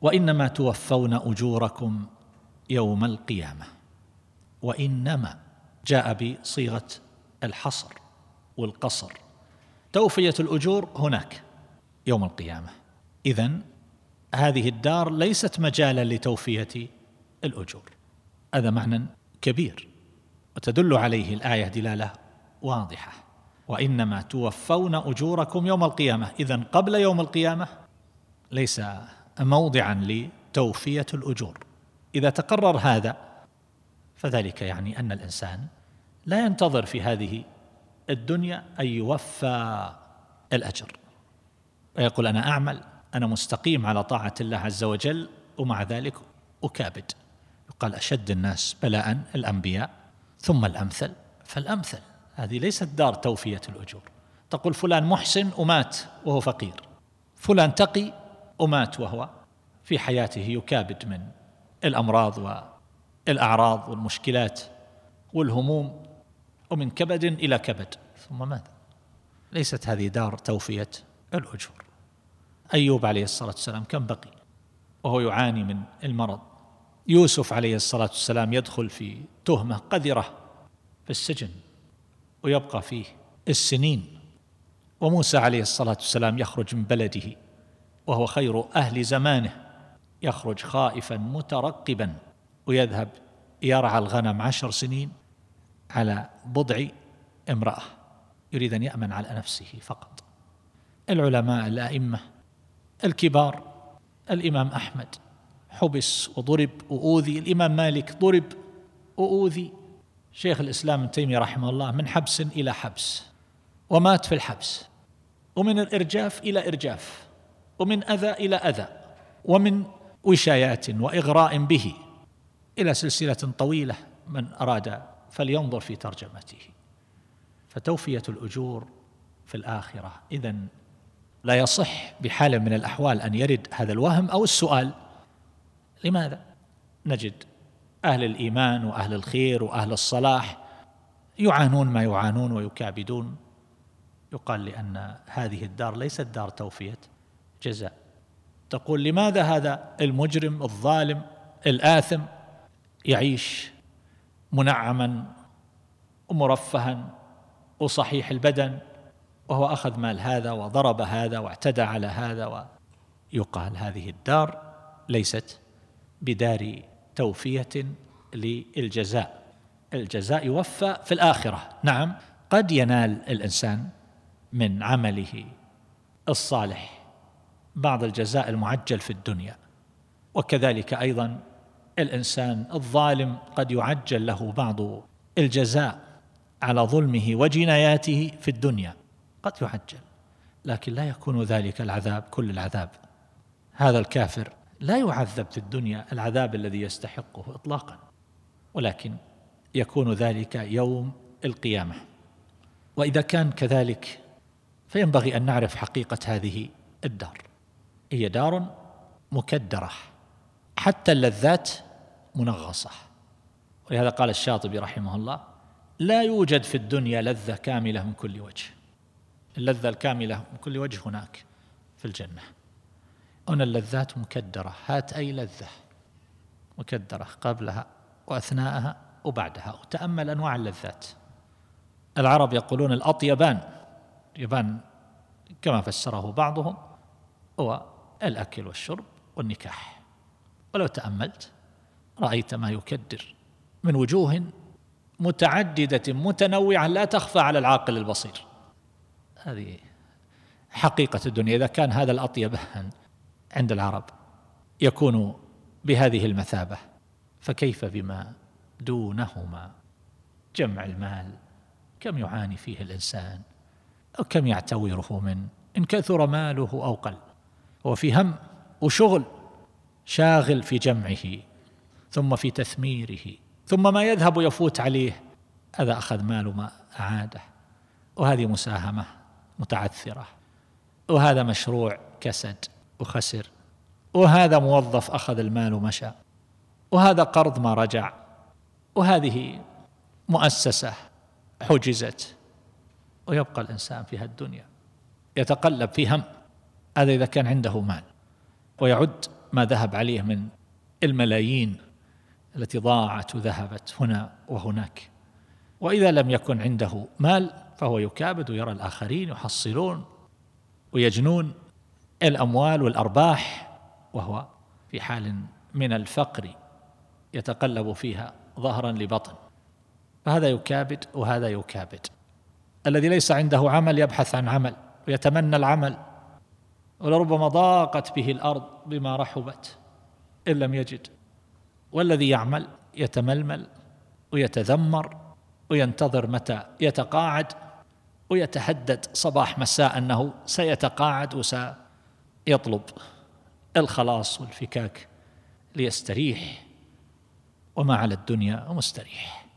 وإنما توفون أجوركم يوم القيامة. وإنما جاء بصيغة الحصر والقصر. توفية الأجور هناك يوم القيامة. اذا هذه الدار ليست مجالا لتوفية الأجور. هذا معنى كبير وتدل عليه الآية دلالة واضحة. وإنما توفون أجوركم يوم القيامة. اذا قبل يوم القيامة ليس موضعا لتوفية الأجور. إذا تقرر هذا فذلك يعني أن الإنسان لا ينتظر في هذه الدنيا أن يوفى الأجر. ويقول أنا أعمل أنا مستقيم على طاعة الله عز وجل ومع ذلك أكابد. يقال أشد الناس بلاء الأنبياء ثم الأمثل فالأمثل هذه ليست دار توفية الأجور. تقول فلان محسن ومات وهو فقير. فلان تقي ومات وهو في حياته يكابد من الأمراض والأعراض والمشكلات والهموم ومن كبد إلى كبد. ثم ماذا ليست هذه دار توفية الأجور. أيوب عليه الصلاة والسلام كم بقي؟ وهو يعاني من المرض. يوسف عليه الصلاة والسلام يدخل في تهمة قذرة في السجن ويبقى فيه السنين. وموسى عليه الصلاة والسلام يخرج من بلده. وهو خير أهل زمانه. يخرج خائفا مترقبا ويذهب يرعى الغنم عشر سنين على بضع امرأة يريد أن يأمن على نفسه فقط. العلماء الأئمة الكبار الإمام أحمد حبس وضرب وأوذي الإمام مالك ضرب وأوذي. شيخ الإسلام ابن تيمية رحمه الله من حبس إلى حبس ومات في الحبس ومن الإرجاف إلى إرجاف. ومن أذى إلى أذى ومن وشايات وإغراء به إلى سلسلة طويلة من أراد فلينظر في ترجمته. فتوفية الأجور في الآخرة. اذا لا يصح بحال من الأحوال أن يرد هذا الوهم أو السؤال. لماذا؟ نجد أهل الإيمان وأهل الخير وأهل الصلاح يعانون ما يعانون ويكابدون. يقال لأن هذه الدار ليست دار توفية. جزاء. تقول لماذا هذا المجرم الظالم الآثم يعيش منعما ومرفها وصحيح البدن وهو أخذ مال هذا وضرب هذا واعتدى على هذا ويقال هذه الدار ليست بدار توفية للجزاء. الجزاء يوفى في الآخرة. نعم قد ينال الإنسان من عمله الصالح. بعض الجزاء المعجل في الدنيا. وكذلك أيضا الإنسان الظالم قد يعجل له بعض الجزاء على ظلمه وجناياته في الدنيا. قد يعجل لكن لا يكون ذلك العذاب كل العذاب. هذا الكافر لا يعذب في الدنيا العذاب الذي يستحقه اطلاقا ولكن يكون ذلك يوم القيامة. وإذا كان كذلك فينبغي أن نعرف حقيقة هذه الدار. هي دار مكدرة حتى اللذات منغصة. ولهذا قال الشاطبي رحمه الله لا يوجد في الدنيا لذة كاملة من كل وجه. اللذة الكاملة من كل وجه هناك في الجنة. هنا اللذات مكدرة هات أي لذة مكدرة قبلها وأثناءها وبعدها وتأمل أنواع اللذات. العرب يقولون الأطيبان يبان كما فسره بعضهم هو الأكل والشرب والنكاح. ولو تأملت رأيت ما يكدر من وجوه متعددة متنوعة لا تخفى على العاقل البصير. هذه حقيقة الدنيا. إذا كان هذا الأطيب عند العرب يكون بهذه المثابة فكيف بما دونهما؟ جمع المال كم يعاني فيه الإنسان؟ أو كم يعتوره من إن كثر ماله أو قل؟ هو في هم وشغل شاغل في جمعه ثم في تثميره ثم ما يذهب ويفوت عليه هذا أخذ مال ما أعاده. وهذه مساهمة متعثرة. وهذا مشروع كسد وخسر. وهذا موظف أخذ المال ومشى وهذا قرض ما رجع. وهذه مؤسسة حجزت. ويبقى الإنسان في هالدنيا. يتقلب في هم. هذا إذا كان عنده مال. ويعد ما ذهب عليه من الملايين التي ضاعت وذهبت هنا وهناك. وإذا لم يكن عنده مال فهو يكابد ويرى الآخرين يحصلون ويجنون الأموال والأرباح وهو في حال من الفقر يتقلب فيها ظهرا لبطن. فهذا يكابد وهذا يكابد. الذي ليس عنده عمل يبحث عن عمل ويتمنى العمل. ولربما ضاقت به الأرض بما رحبت إن لم يجد. والذي يعمل يتململ ويتذمر وينتظر متى يتقاعد ويتهدد صباح مساء أنه سيتقاعد وسيطلب الخلاص والفكاك ليستريح وما على الدنيا مستريح.